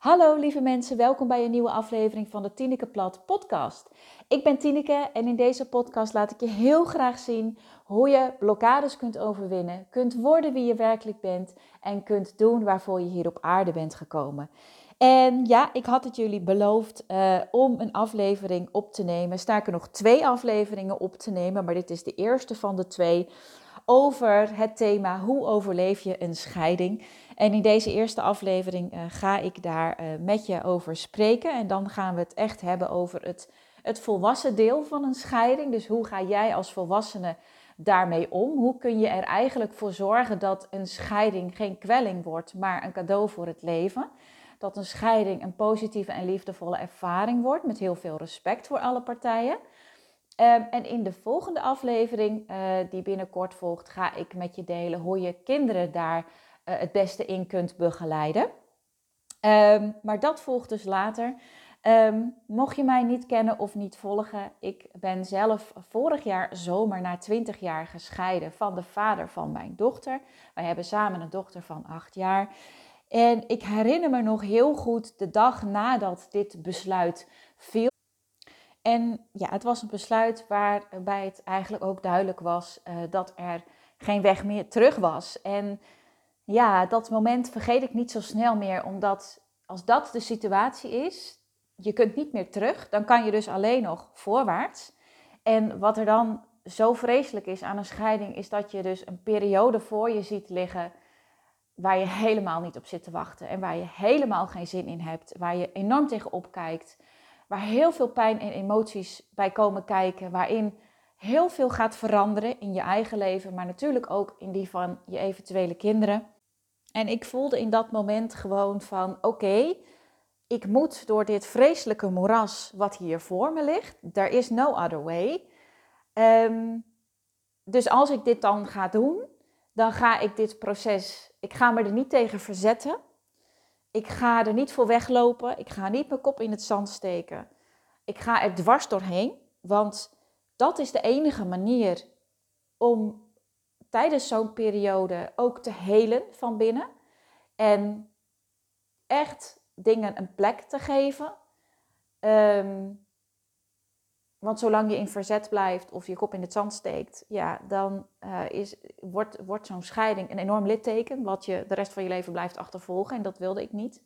Hallo lieve mensen, welkom bij een nieuwe aflevering van de Tineke Plat podcast. Ik ben Tineke en in deze podcast laat ik je heel graag zien hoe je blokkades kunt overwinnen, kunt worden wie je werkelijk bent en kunt doen waarvoor je hier op aarde bent gekomen. En ja, ik had het jullie beloofd uh, om een aflevering op te nemen. Sterker nog, twee afleveringen op te nemen, maar dit is de eerste van de twee over het thema hoe overleef je een scheiding. En in deze eerste aflevering uh, ga ik daar uh, met je over spreken. En dan gaan we het echt hebben over het, het volwassen deel van een scheiding. Dus hoe ga jij als volwassene daarmee om? Hoe kun je er eigenlijk voor zorgen dat een scheiding geen kwelling wordt, maar een cadeau voor het leven? Dat een scheiding een positieve en liefdevolle ervaring wordt met heel veel respect voor alle partijen. Um, en in de volgende aflevering, uh, die binnenkort volgt, ga ik met je delen hoe je kinderen daar het beste in kunt begeleiden. Um, maar dat volgt dus later. Um, mocht je mij niet kennen of niet volgen, ik ben zelf vorig jaar zomer na 20 jaar gescheiden van de vader van mijn dochter. Wij hebben samen een dochter van 8 jaar. En ik herinner me nog heel goed de dag nadat dit besluit viel. En ja, het was een besluit waarbij het eigenlijk ook duidelijk was uh, dat er geen weg meer terug was. En ja, dat moment vergeet ik niet zo snel meer, omdat als dat de situatie is, je kunt niet meer terug, dan kan je dus alleen nog voorwaarts. En wat er dan zo vreselijk is aan een scheiding, is dat je dus een periode voor je ziet liggen waar je helemaal niet op zit te wachten en waar je helemaal geen zin in hebt, waar je enorm tegenop kijkt waar heel veel pijn en emoties bij komen kijken, waarin heel veel gaat veranderen in je eigen leven, maar natuurlijk ook in die van je eventuele kinderen. En ik voelde in dat moment gewoon van oké, ik moet door dit vreselijke moeras wat hier voor me ligt, there is no other way. Um, dus als ik dit dan ga doen, dan ga ik dit proces, ik ga me er niet tegen verzetten. Ik ga er niet voor weglopen. Ik ga niet mijn kop in het zand steken. Ik ga er dwars doorheen. Want dat is de enige manier om tijdens zo'n periode ook te helen van binnen. En echt dingen een plek te geven. Um, want zolang je in verzet blijft of je kop in het zand steekt, ja, dan uh, is, wordt, wordt zo'n scheiding een enorm litteken, wat je de rest van je leven blijft achtervolgen. En dat wilde ik niet.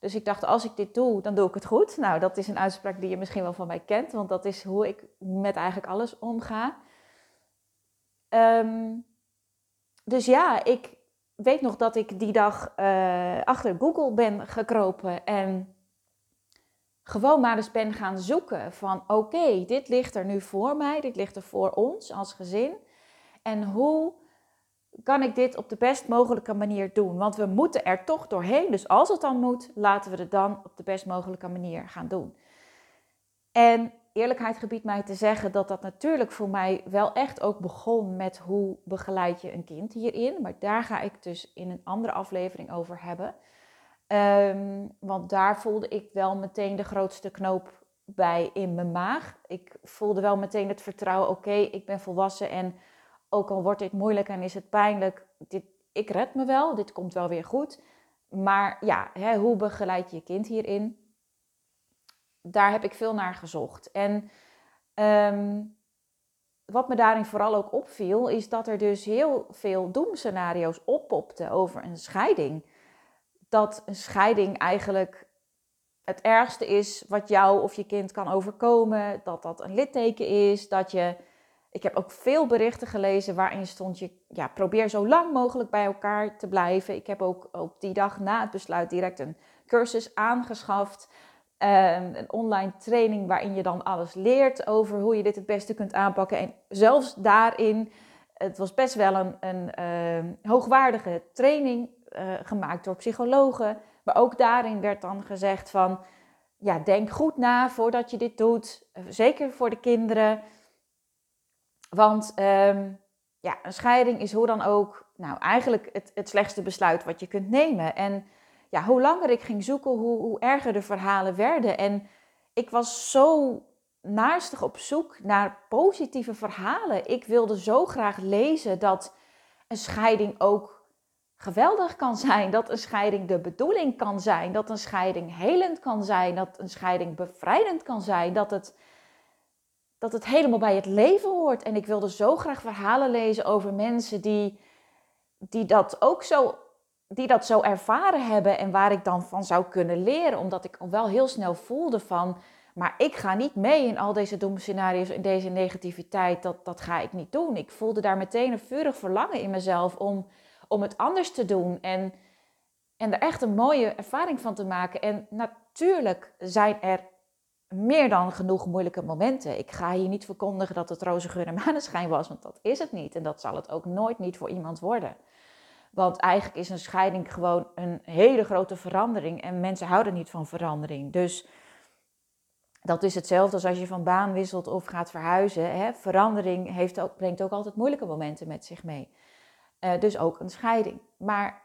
Dus ik dacht, als ik dit doe, dan doe ik het goed. Nou, dat is een uitspraak die je misschien wel van mij kent, want dat is hoe ik met eigenlijk alles omga. Um, dus ja, ik weet nog dat ik die dag uh, achter Google ben gekropen en gewoon maar eens ben gaan zoeken van oké, dit ligt er nu voor mij, dit ligt er voor ons als gezin. En hoe kan ik dit op de best mogelijke manier doen? Want we moeten er toch doorheen. Dus als het dan moet, laten we het dan op de best mogelijke manier gaan doen. En eerlijkheid gebiedt mij te zeggen dat dat natuurlijk voor mij wel echt ook begon met hoe begeleid je een kind hierin. Maar daar ga ik dus in een andere aflevering over hebben. Um, want daar voelde ik wel meteen de grootste knoop bij in mijn maag. Ik voelde wel meteen het vertrouwen, oké, ik ben volwassen en ook al wordt dit moeilijk en is het pijnlijk, dit, ik red me wel, dit komt wel weer goed. Maar ja, hè, hoe begeleid je je kind hierin? Daar heb ik veel naar gezocht. En um, wat me daarin vooral ook opviel, is dat er dus heel veel doemscenario's oppopten over een scheiding dat een scheiding eigenlijk het ergste is wat jou of je kind kan overkomen. Dat dat een litteken is. Dat je. Ik heb ook veel berichten gelezen waarin stond je. Ja, probeer zo lang mogelijk bij elkaar te blijven. Ik heb ook op die dag na het besluit direct een cursus aangeschaft. Um, een online training waarin je dan alles leert over hoe je dit het beste kunt aanpakken. En zelfs daarin, het was best wel een, een uh, hoogwaardige training uh, gemaakt door psychologen. Maar ook daarin werd dan gezegd van, ja, denk goed na voordat je dit doet. Eh, zeker voor de kinderen. Want um, ja, een scheiding is hoe dan ook, nou eigenlijk het, het slechtste besluit wat je kunt nemen. En ja, hoe langer ik ging zoeken, hoe, hoe erger de verhalen werden. En ik was zo naarstig op zoek naar positieve verhalen. Ik wilde zo graag lezen dat een scheiding ook geweldig kan zijn, dat een scheiding de bedoeling kan zijn, dat een scheiding helend kan zijn, dat een scheiding bevrijdend kan zijn, dat het, dat het helemaal bij het leven hoort. En ik wilde zo graag verhalen lezen over mensen die, die dat ook zo die dat zo ervaren hebben en waar ik dan van zou kunnen leren. Omdat ik wel heel snel voelde van, maar ik ga niet mee in al deze doemscenario's, in deze negativiteit. Dat, dat ga ik niet doen. Ik voelde daar meteen een vurig verlangen in mezelf om, om het anders te doen. En, en er echt een mooie ervaring van te maken. En natuurlijk zijn er meer dan genoeg moeilijke momenten. Ik ga hier niet verkondigen dat het roze geur en maneschijn was, want dat is het niet. En dat zal het ook nooit niet voor iemand worden. Want eigenlijk is een scheiding gewoon een hele grote verandering. En mensen houden niet van verandering. Dus dat is hetzelfde als als je van baan wisselt of gaat verhuizen. Hè? Verandering heeft ook, brengt ook altijd moeilijke momenten met zich mee. Uh, dus ook een scheiding. Maar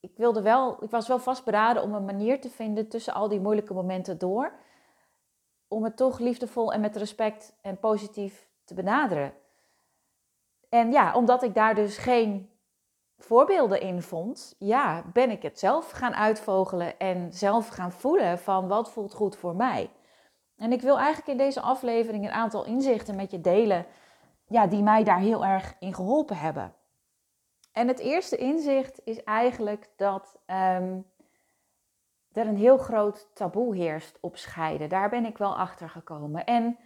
ik, wilde wel, ik was wel vastberaden om een manier te vinden tussen al die moeilijke momenten door. Om het toch liefdevol en met respect en positief te benaderen. En ja, omdat ik daar dus geen voorbeelden in vond, ja, ben ik het zelf gaan uitvogelen en zelf gaan voelen van wat voelt goed voor mij. En ik wil eigenlijk in deze aflevering een aantal inzichten met je delen, ja, die mij daar heel erg in geholpen hebben. En het eerste inzicht is eigenlijk dat um, er een heel groot taboe heerst op scheiden. Daar ben ik wel achter gekomen. En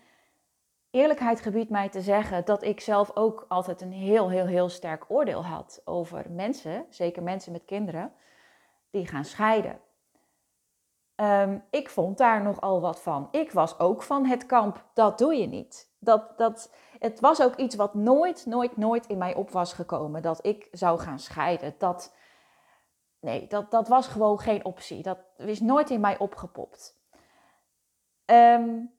eerlijkheid gebiedt mij te zeggen dat ik zelf ook altijd een heel, heel, heel sterk oordeel had over mensen, zeker mensen met kinderen, die gaan scheiden. Ehm, ik vond daar nogal wat van. Ik was ook van het kamp, dat doe je niet. Dat, dat, het was ook iets wat nooit, nooit, nooit in mij op was gekomen, dat ik zou gaan scheiden. Dat, nee, dat, dat was gewoon geen optie. Dat is nooit in mij opgepopt. Um,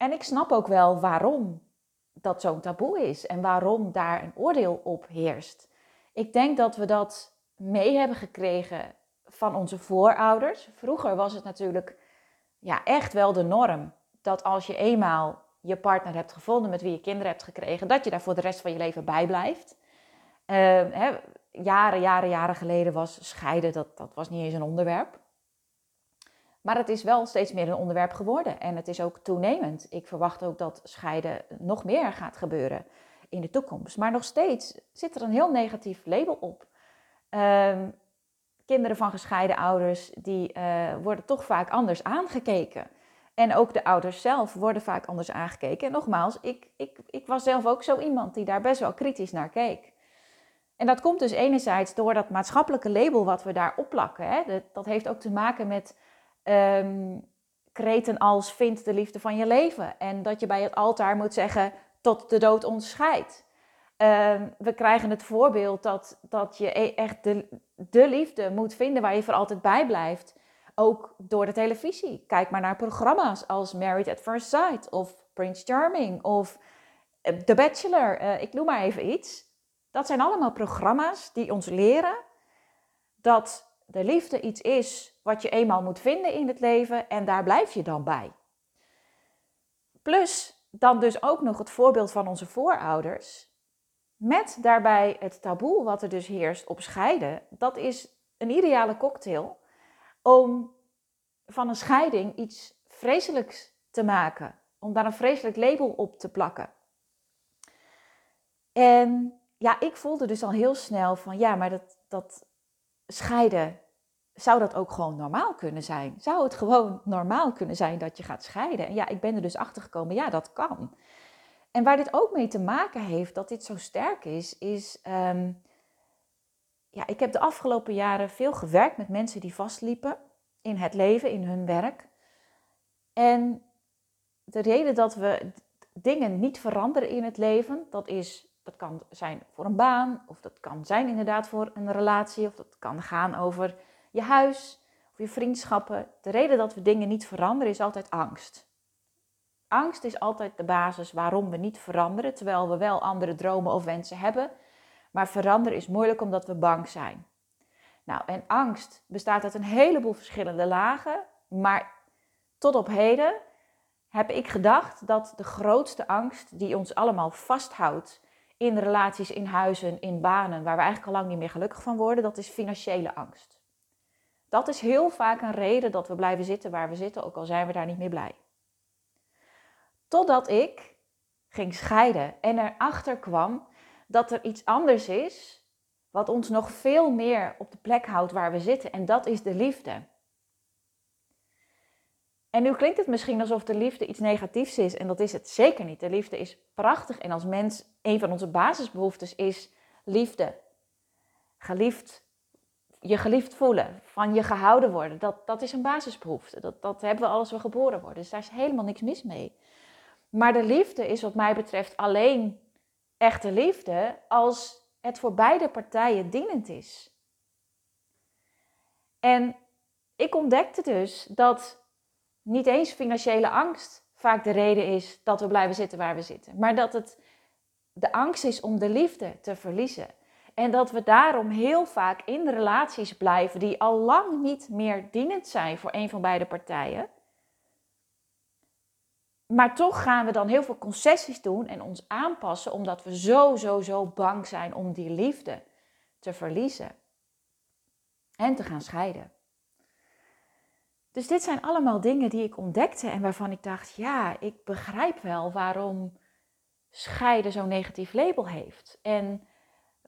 en ik snap ook wel waarom dat zo'n taboe is en waarom daar een oordeel op heerst. Ik denk dat we dat mee hebben gekregen van onze voorouders. Vroeger was het natuurlijk ja, echt wel de norm dat als je eenmaal je partner hebt gevonden met wie je kinderen hebt gekregen, dat je daar voor de rest van je leven bij blijft. Uh, hè, jaren, jaren, jaren geleden was scheiden, dat, dat was niet eens een onderwerp. Maar het is wel steeds meer een onderwerp geworden en het is ook toenemend. Ik verwacht ook dat scheiden nog meer gaat gebeuren in de toekomst. Maar nog steeds zit er een heel negatief label op. Um, kinderen van gescheiden ouders, die uh, worden toch vaak anders aangekeken. En ook de ouders zelf worden vaak anders aangekeken. En nogmaals, ik, ik, ik was zelf ook zo iemand die daar best wel kritisch naar keek. En dat komt dus enerzijds door dat maatschappelijke label wat we daar opplakken. Hè. Dat, dat heeft ook te maken met um, kreten als vind de liefde van je leven. En dat je bij het altaar moet zeggen tot de dood ons scheidt. Ehm, we krijgen het voorbeeld dat, dat je e-, echt de, de liefde moet vinden waar je voor altijd bij blijft. Ook door de televisie. Kijk maar naar programma's als Married at First Sight of Prince Charming of eh, The Bachelor. Uh, ik noem maar even iets. Dat zijn allemaal programma's die ons leren dat de liefde iets is wat je eenmaal moet vinden in het leven en daar blijf je dan bij. Plus dan dus ook nog het voorbeeld van onze voorouders. Met daarbij het taboe wat er dus heerst op scheiden. Dat is een ideale cocktail om van een scheiding iets vreselijks te maken. Om daar een vreselijk label op te plakken. En ja, ik voelde dus al heel snel van ja, maar dat, dat scheiden, zou dat ook gewoon normaal kunnen zijn? Zou het gewoon normaal kunnen zijn dat je gaat scheiden? En ja, ik ben er dus achter gekomen, ja, dat kan. En waar dit ook mee te maken heeft, dat dit zo sterk is, is. Um, ja, ik heb de afgelopen jaren veel gewerkt met mensen die vastliepen in het leven, in hun werk. En de reden dat we dingen niet veranderen in het leven, dat is dat kan zijn voor een baan, of dat kan zijn inderdaad voor een relatie, of dat kan gaan over je huis of je vriendschappen. De reden dat we dingen niet veranderen is altijd angst. Angst is altijd de basis waarom we niet veranderen, terwijl we wel andere dromen of wensen hebben. Maar veranderen is moeilijk omdat we bang zijn. Nou, en angst bestaat uit een heleboel verschillende lagen, maar tot op heden heb ik gedacht dat de grootste angst die ons allemaal vasthoudt in relaties, in huizen, in banen, waar we eigenlijk al lang niet meer gelukkig van worden, dat is financiële angst. Dat is heel vaak een reden dat we blijven zitten waar we zitten, ook al zijn we daar niet meer blij. Totdat ik ging scheiden en erachter kwam dat er iets anders is, wat ons nog veel meer op de plek houdt waar we zitten, en dat is de liefde. En nu klinkt het misschien alsof de liefde iets negatiefs is, en dat is het zeker niet. De liefde is prachtig en als mens, een van onze basisbehoeftes is liefde. Geliefd, je geliefd voelen, van je gehouden worden, dat, dat is een basisbehoefte. Dat, dat hebben we als we geboren worden, dus daar is helemaal niks mis mee. Maar de liefde is wat mij betreft alleen echte liefde als het voor beide partijen dienend is. En ik ontdekte dus dat niet eens financiële angst vaak de reden is dat we blijven zitten waar we zitten, maar dat het de angst is om de liefde te verliezen. En dat we daarom heel vaak in relaties blijven die al lang niet meer dienend zijn voor een van beide partijen. Maar toch gaan we dan heel veel concessies doen en ons aanpassen omdat we zo, zo, zo bang zijn om die liefde te verliezen en te gaan scheiden. Dus dit zijn allemaal dingen die ik ontdekte en waarvan ik dacht, ja, ik begrijp wel waarom scheiden zo'n negatief label heeft. En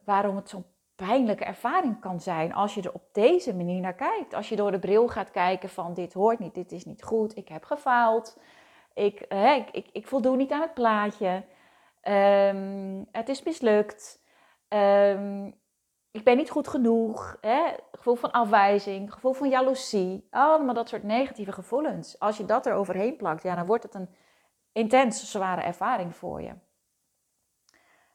waarom het zo'n pijnlijke ervaring kan zijn als je er op deze manier naar kijkt. Als je door de bril gaat kijken van dit hoort niet, dit is niet goed, ik heb gefaald, ik, hè, ik, ik, voldoe niet aan het plaatje, um, het is mislukt, um, ik ben niet goed genoeg, hè? gevoel van afwijzing, gevoel van jaloezie, allemaal dat soort negatieve gevoelens. Als je dat er overheen plakt, ja, dan wordt het een intens zware ervaring voor je.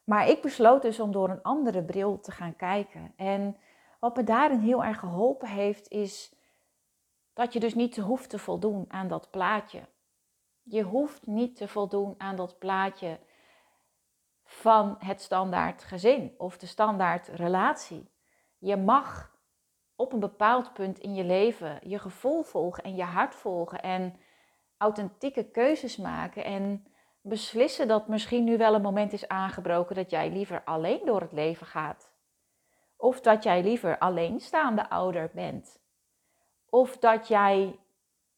Maar ik besloot dus om door een andere bril te gaan kijken. En wat me daarin heel erg geholpen heeft, is dat je dus niet hoeft te voldoen aan dat plaatje. Je hoeft niet te voldoen aan dat plaatje van het standaard gezin of de standaard relatie. Je mag op een bepaald punt in je leven je gevoel volgen en je hart volgen en authentieke keuzes maken en beslissen dat misschien nu wel een moment is aangebroken dat jij liever alleen door het leven gaat. Of dat jij liever alleenstaande ouder bent. Of dat jij,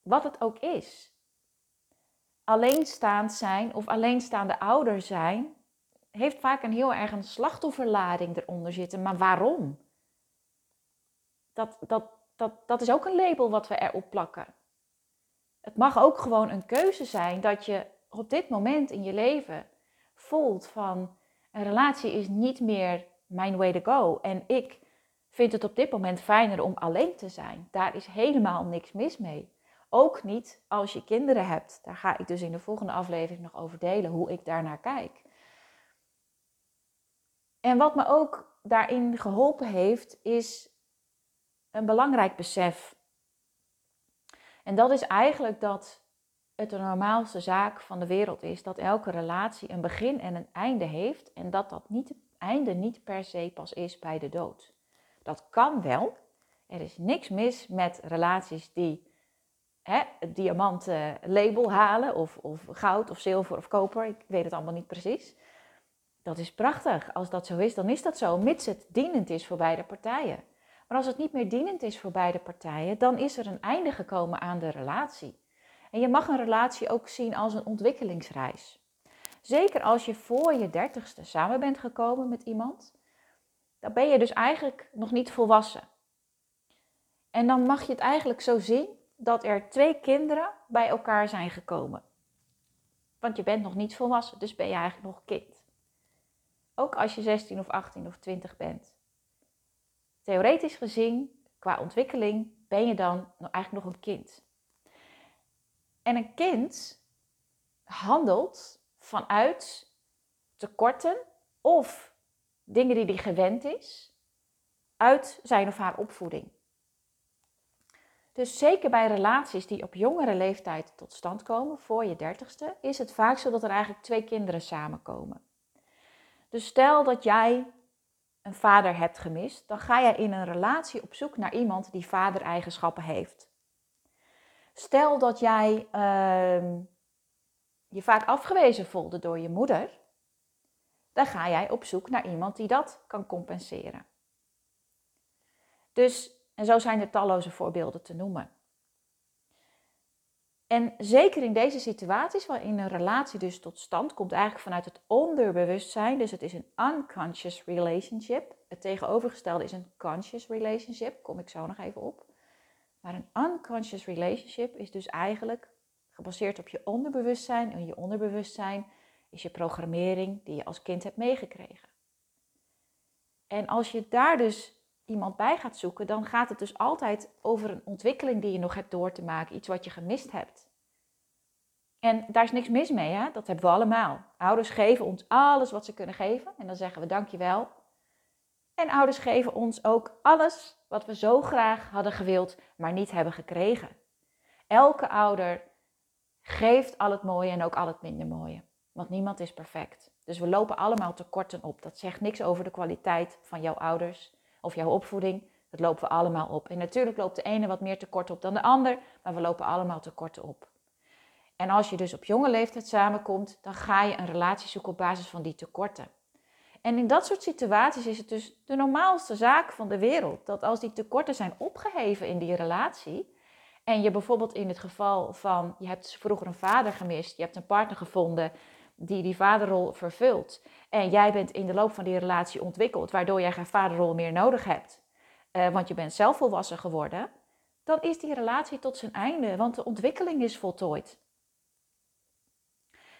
wat het ook is, alleenstaand zijn of alleenstaande ouder zijn, heeft vaak een heel erg een slachtofferlading eronder zitten. Maar waarom? Dat, dat, dat, dat is ook een label wat we erop plakken. Het mag ook gewoon een keuze zijn dat je op dit moment in je leven voelt van een relatie is niet meer mijn way to go. En ik vind het op dit moment fijner om alleen te zijn. Daar is helemaal niks mis mee. Ook niet als je kinderen hebt. Daar ga ik dus in de volgende aflevering nog over delen hoe ik daarnaar kijk. En wat me ook daarin geholpen heeft, is een belangrijk besef. En dat is eigenlijk dat het de normaalste zaak van de wereld is dat elke relatie een begin en een einde heeft en dat dat einde niet per se pas is bij de dood. Dat kan wel. Er is niks mis met relaties die hè, het diamanten label halen of, of goud of zilver of koper. Ik weet het allemaal niet precies. Dat is prachtig. Als dat zo is, dan is dat zo, mits het dienend is voor beide partijen. Maar als het niet meer dienend is voor beide partijen, dan is er een einde gekomen aan de relatie. En je mag een relatie ook zien als een ontwikkelingsreis. Zeker als je voor je dertigste samen bent gekomen met iemand, dan ben je dus eigenlijk nog niet volwassen. En dan mag je het eigenlijk zo zien dat er twee kinderen bij elkaar zijn gekomen. Want je bent nog niet volwassen, dus ben je eigenlijk nog kind. Ook als je 16 of 18 of 20 bent. Theoretisch gezien, qua ontwikkeling, ben je dan eigenlijk nog een kind. En een kind handelt vanuit tekorten of dingen die hij gewend is uit zijn of haar opvoeding. Dus zeker bij relaties die op jongere leeftijd tot stand komen, voor je dertigste, is het vaak zo dat er eigenlijk twee kinderen samenkomen. Dus stel dat jij een vader hebt gemist, dan ga jij in een relatie op zoek naar iemand die vadereigenschappen heeft. Stel dat jij uh, je vaak afgewezen voelde door je moeder, dan ga jij op zoek naar iemand die dat kan compenseren. Dus, en zo zijn er talloze voorbeelden te noemen. En zeker in deze situaties waarin een relatie dus tot stand komt, eigenlijk vanuit het onderbewustzijn, dus het is een unconscious relationship. Het tegenovergestelde is een conscious relationship, kom ik zo nog even op. Maar een unconscious relationship is dus eigenlijk gebaseerd op je onderbewustzijn. En je onderbewustzijn is je programmering die je als kind hebt meegekregen. En als je daar dus iemand bij gaat zoeken, dan gaat het dus altijd over een ontwikkeling die je nog hebt door te maken, iets wat je gemist hebt. En daar is niks mis mee, hè? dat hebben we allemaal. Ouders geven ons alles wat ze kunnen geven en dan zeggen we dankjewel. En ouders geven ons ook alles wat we zo graag hadden gewild, maar niet hebben gekregen. Elke ouder geeft al het mooie en ook al het minder mooie. Want niemand is perfect. Dus we lopen allemaal tekorten op. Dat zegt niks over de kwaliteit van jouw ouders of jouw opvoeding. Dat lopen we allemaal op. En natuurlijk loopt de ene wat meer tekort op dan de ander, maar we lopen allemaal tekorten op. En als je dus op jonge leeftijd samenkomt, dan ga je een relatie zoeken op basis van die tekorten. En in dat soort situaties is het dus de normaalste zaak van de wereld dat als die tekorten zijn opgeheven in die relatie, en je bijvoorbeeld in het geval van je hebt vroeger een vader gemist, je hebt een partner gevonden die die vaderrol vervult, en jij bent in de loop van die relatie ontwikkeld, waardoor jij geen vaderrol meer nodig hebt, uh, want je bent zelf volwassen geworden, dan is die relatie tot zijn einde, want de ontwikkeling is voltooid.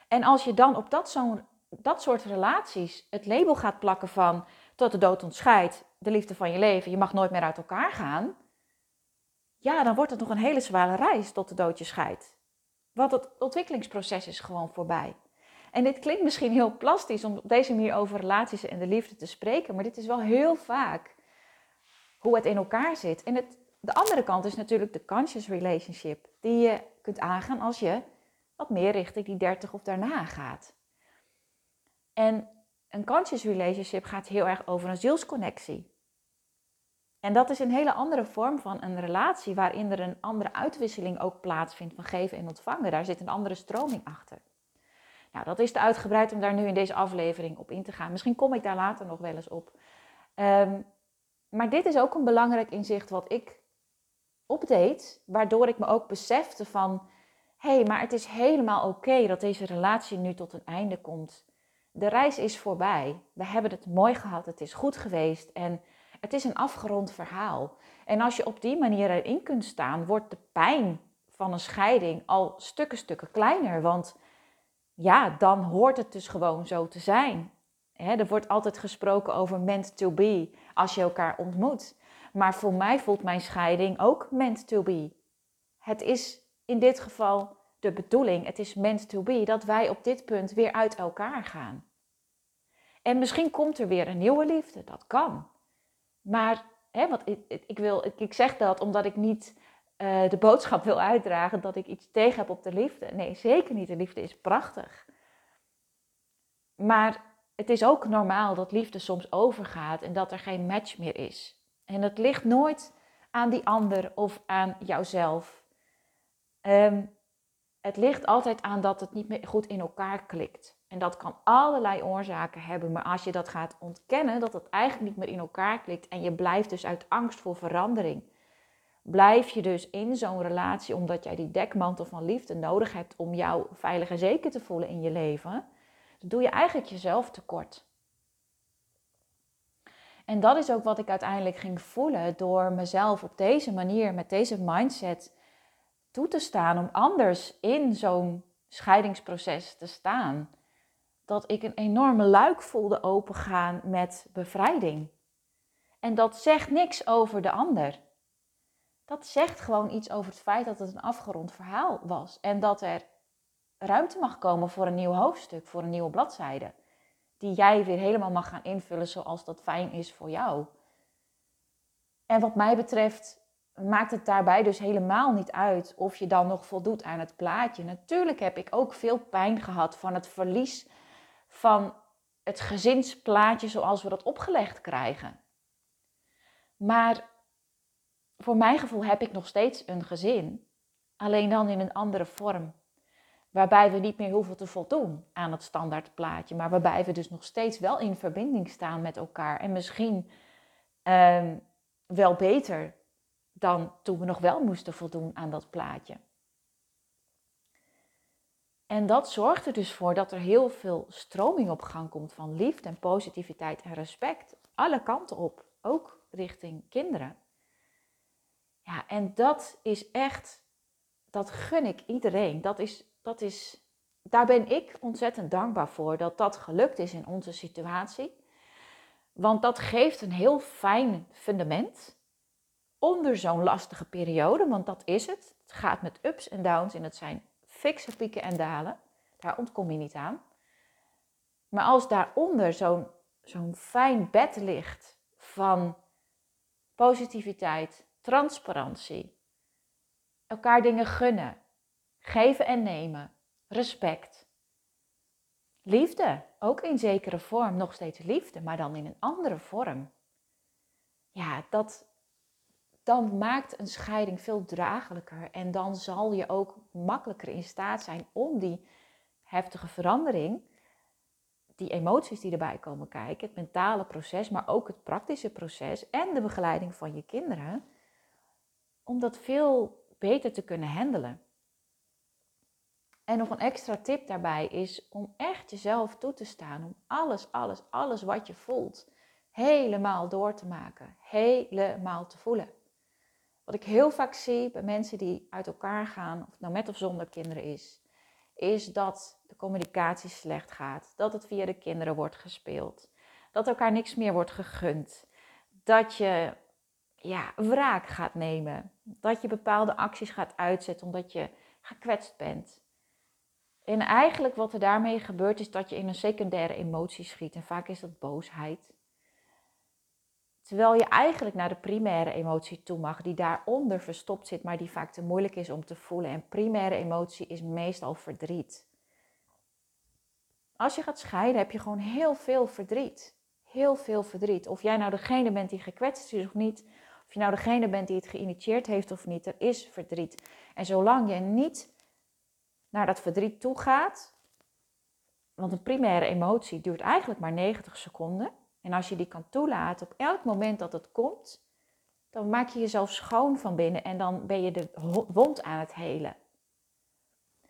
En als je dan op dat, zo'n, dat soort relaties het label gaat plakken van tot de dood ontscheidt, de liefde van je leven, je mag nooit meer uit elkaar gaan, ja, dan wordt het nog een hele zware reis tot de dood je scheidt. Want het ontwikkelingsproces is gewoon voorbij. En dit klinkt misschien heel plastisch om op deze manier over relaties en de liefde te spreken, maar dit is wel heel vaak hoe het in elkaar zit. En het, de andere kant is natuurlijk de conscious relationship, die je kunt aangaan als je wat meer richting die 30 of daarna gaat. En een conscious relationship gaat heel erg over een zielsconnectie. En dat is een hele andere vorm van een relatie waarin er een andere uitwisseling ook plaatsvindt van geven en ontvangen. Daar zit een andere stroming achter. Nou, dat is te uitgebreid om daar nu in deze aflevering op in te gaan. Misschien kom ik daar later nog wel eens op. Um, maar dit is ook een belangrijk inzicht wat ik opdeed, waardoor ik me ook besefte van, hé, hey, maar het is helemaal oké dat deze relatie nu tot een einde komt. De reis is voorbij. We hebben het mooi gehad, het is goed geweest en het is een afgerond verhaal. En als je op die manier erin kunt staan, wordt de pijn van een scheiding al stukken, stukken kleiner. Want ja, dan hoort het dus gewoon zo te zijn. er wordt altijd gesproken over meant to be als je elkaar ontmoet. Maar voor mij voelt mijn scheiding ook meant to be. Het is in dit geval de bedoeling, het is meant to be, dat wij op dit punt weer uit elkaar gaan. En misschien komt er weer een nieuwe liefde, dat kan. Maar hè, wat ik, ik, wil, ik, zeg dat omdat ik niet uh, de boodschap wil uitdragen dat ik iets tegen heb op de liefde. Nee, zeker niet. De liefde is prachtig. Maar het is ook normaal dat liefde soms overgaat en dat er geen match meer is. En het ligt nooit aan die ander of aan jouzelf. Um, het ligt altijd aan dat het niet meer goed in elkaar klikt. En dat kan allerlei oorzaken hebben. Maar als je dat gaat ontkennen, dat het eigenlijk niet meer in elkaar klikt en je blijft dus uit angst voor verandering, blijf je dus in zo'n relatie omdat jij die dekmantel van liefde nodig hebt om jou veilig en zeker te voelen in je leven, dan doe je eigenlijk jezelf tekort. En dat is ook wat ik uiteindelijk ging voelen door mezelf op deze manier, met deze mindset, toe te staan om anders in zo'n scheidingsproces te staan. Dat ik een enorme luik voelde opengaan met bevrijding. En dat zegt niks over de ander. Dat zegt gewoon iets over het feit dat het een afgerond verhaal was. En dat er ruimte mag komen voor een nieuw hoofdstuk, voor een nieuwe bladzijde. Die jij weer helemaal mag gaan invullen zoals dat fijn is voor jou. En wat mij betreft maakt het daarbij dus helemaal niet uit of je dan nog voldoet aan het plaatje. Natuurlijk heb ik ook veel pijn gehad van het verlies van het gezinsplaatje zoals we dat opgelegd krijgen. Maar voor mijn gevoel heb ik nog steeds een gezin, alleen dan in een andere vorm. Waarbij we niet meer hoeven te voldoen aan het standaard plaatje, maar waarbij we dus nog steeds wel in verbinding staan met elkaar. En misschien ehm, wel beter dan toen we nog wel moesten voldoen aan dat plaatje. En dat zorgt er dus voor dat er heel veel stroming op gang komt van liefde en positiviteit en respect. Alle kanten op, ook richting kinderen. Ja, en dat is echt, dat gun ik iedereen. Dat is, dat is, daar ben ik ontzettend dankbaar voor dat dat gelukt is in onze situatie. Want dat geeft een heel fijn fundament onder zo'n lastige periode, want dat is het. Het gaat met ups en downs en het zijn fikse pieken en dalen. Daar ontkom je niet aan. Maar als daaronder zo'n zo'n fijn bed ligt van positiviteit, transparantie, elkaar dingen gunnen, geven en nemen, respect, liefde, ook in zekere vorm, nog steeds liefde, maar dan in een andere vorm. Ja, dat, dan maakt een scheiding veel draaglijker en dan zal je ook makkelijker in staat zijn om die heftige verandering, die emoties die erbij komen kijken, het mentale proces, maar ook het praktische proces en de begeleiding van je kinderen, om dat veel beter te kunnen handelen. En nog een extra tip daarbij is om echt jezelf toe te staan, om alles, alles, alles wat je voelt, helemaal door te maken, helemaal te voelen. Wat ik heel vaak zie bij mensen die uit elkaar gaan, of het nou met of zonder kinderen is, is dat de communicatie slecht gaat, dat het via de kinderen wordt gespeeld, dat elkaar niks meer wordt gegund, dat je ja, wraak gaat nemen, dat je bepaalde acties gaat uitzetten omdat je gekwetst bent. En eigenlijk wat er daarmee gebeurt is dat je in een secundaire emotie schiet en vaak is dat boosheid. Terwijl je eigenlijk naar de primaire emotie toe mag, die daaronder verstopt zit, maar die vaak te moeilijk is om te voelen. En primaire emotie is meestal verdriet. Als je gaat scheiden, heb je gewoon heel veel verdriet. Heel veel verdriet. Of jij nou degene bent die gekwetst is of niet. Of je nou degene bent die het geïnitieerd heeft of niet. Er is verdriet. En zolang je niet naar dat verdriet toe gaat. Want een primaire emotie duurt eigenlijk maar 90 seconden. En als je die kan toelaten op elk moment dat het komt, dan maak je jezelf schoon van binnen en dan ben je de wond aan het helen.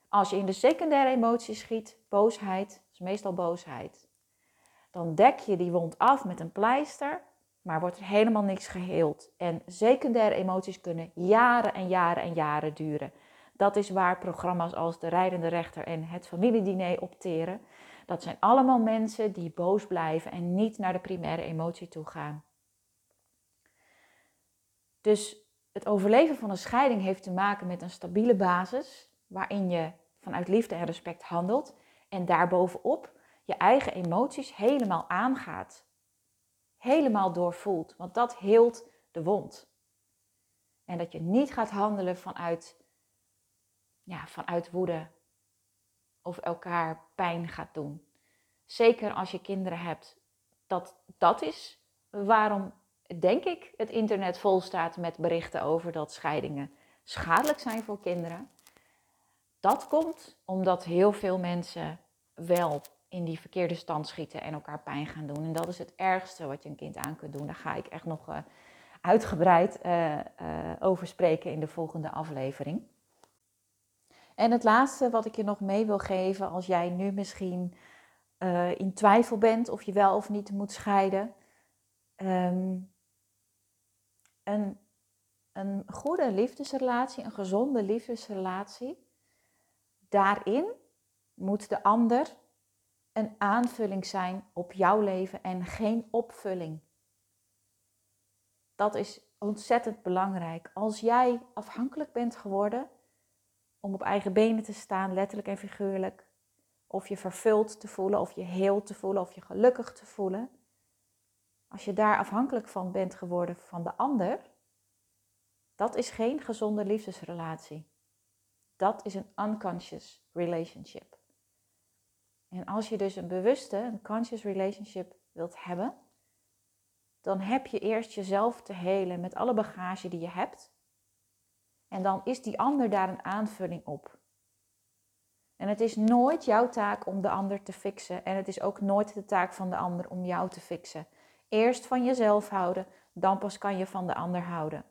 Als je in de secundaire emotie schiet, boosheid, is meestal boosheid, dan dek je die wond af met een pleister, maar wordt er helemaal niks geheeld. En secundaire emoties kunnen jaren en jaren en jaren duren. Dat is waar programma's als De Rijdende Rechter en Het Familiediner opteren. Dat zijn allemaal mensen die boos blijven en niet naar de primaire emotie toe gaan. Dus het overleven van een scheiding heeft te maken met een stabiele basis waarin je vanuit liefde en respect handelt en daarbovenop je eigen emoties helemaal aangaat. Helemaal doorvoelt, want dat heelt de wond. En dat je niet gaat handelen vanuit, ja, vanuit woede of elkaar pijn gaat doen. Zeker als je kinderen hebt. Dat, dat is waarom, denk ik, het internet vol staat met berichten over dat scheidingen schadelijk zijn voor kinderen. Dat komt omdat heel veel mensen wel in die verkeerde stand schieten en elkaar pijn gaan doen. En dat is het ergste wat je een kind aan kunt doen. Daar ga ik echt nog uh, uitgebreid uh, uh, over spreken in de volgende aflevering. En het laatste wat ik je nog mee wil geven, als jij nu misschien in twijfel bent of je wel of niet moet scheiden. Um, een, een goede liefdesrelatie, een gezonde liefdesrelatie, daarin moet de ander een aanvulling zijn op jouw leven en geen opvulling. Dat is ontzettend belangrijk. Als jij afhankelijk bent geworden om op eigen benen te staan, letterlijk en figuurlijk, of je vervuld te voelen, of je heel te voelen, of je gelukkig te voelen. Als je daar afhankelijk van bent geworden van de ander, dat is geen gezonde liefdesrelatie. Dat is een unconscious relationship. En als je dus een bewuste, een conscious relationship wilt hebben, dan heb je eerst jezelf te helen met alle bagage die je hebt. En dan is die ander daar een aanvulling op. En het is nooit jouw taak om de ander te fixen. En het is ook nooit de taak van de ander om jou te fixen. Eerst van jezelf houden, dan pas kan je van de ander houden.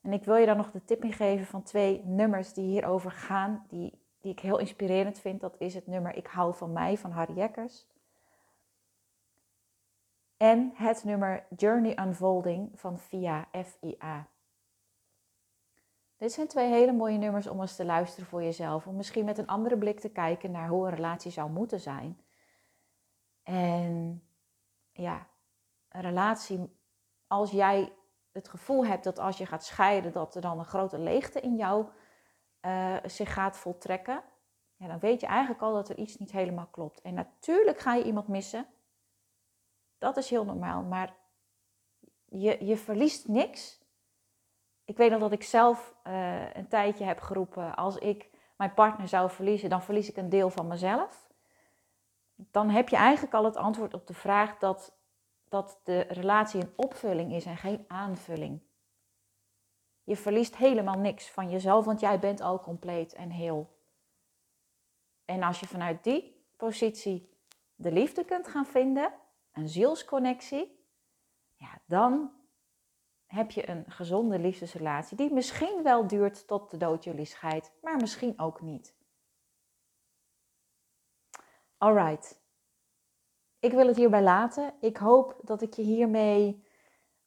En ik wil je dan nog de tip in geven van twee nummers die hierover gaan, die, die ik heel inspirerend vind. Dat is het nummer Ik hou van mij van Harry Jekkers. En het nummer Journey Unfolding van Via FIA. Dit zijn twee hele mooie nummers om eens te luisteren voor jezelf. Om misschien met een andere blik te kijken naar hoe een relatie zou moeten zijn. En ja, een relatie, als jij het gevoel hebt dat als je gaat scheiden, dat er dan een grote leegte in jou uh, zich gaat voltrekken. Ja, dan weet je eigenlijk al dat er iets niet helemaal klopt. En natuurlijk ga je iemand missen. Dat is heel normaal. Maar je, je verliest niks ik weet nog dat ik zelf uh, een tijdje heb geroepen, als ik mijn partner zou verliezen, dan verlies ik een deel van mezelf. Dan heb je eigenlijk al het antwoord op de vraag dat, dat de relatie een opvulling is en geen aanvulling. Je verliest helemaal niks van jezelf, want jij bent al compleet en heel. En als je vanuit die positie de liefde kunt gaan vinden, een zielsconnectie, ja, dan heb je een gezonde liefdesrelatie die misschien wel duurt tot de dood jullie scheidt, maar misschien ook niet. Alright. Ik wil het hierbij laten. Ik hoop dat ik je hiermee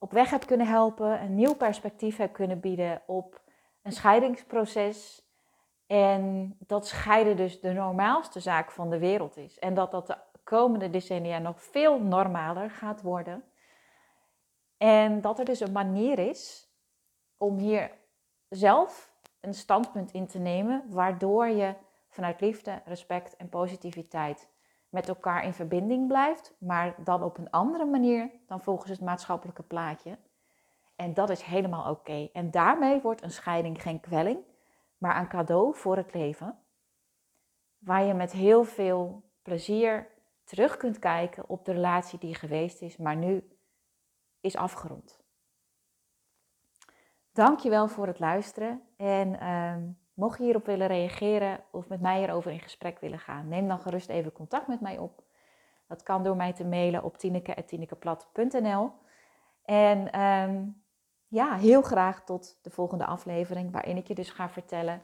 op weg heb kunnen helpen, een nieuw perspectief heb kunnen bieden op een scheidingsproces. En dat scheiden dus de normaalste zaak van de wereld is. En dat dat de komende decennia nog veel normaler gaat worden. En dat er dus een manier is om hier zelf een standpunt in te nemen, waardoor je vanuit liefde, respect en positiviteit met elkaar in verbinding blijft, maar dan op een andere manier dan volgens het maatschappelijke plaatje. En dat is helemaal oké. En daarmee wordt een scheiding geen kwelling, maar een cadeau voor het leven, waar je met heel veel plezier terug kunt kijken op de relatie die geweest is, maar nu is afgerond. Dankjewel voor het luisteren. En ehm, mocht je hierop willen reageren of met mij hierover in gesprek willen gaan, neem dan gerust even contact met mij op. Dat kan door mij te mailen op tineke.tinekeplat.nl. En ehm, ja, heel graag tot de volgende aflevering, waarin ik je dus ga vertellen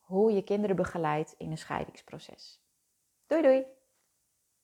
hoe je kinderen begeleidt in een scheidingsproces. Doei doei!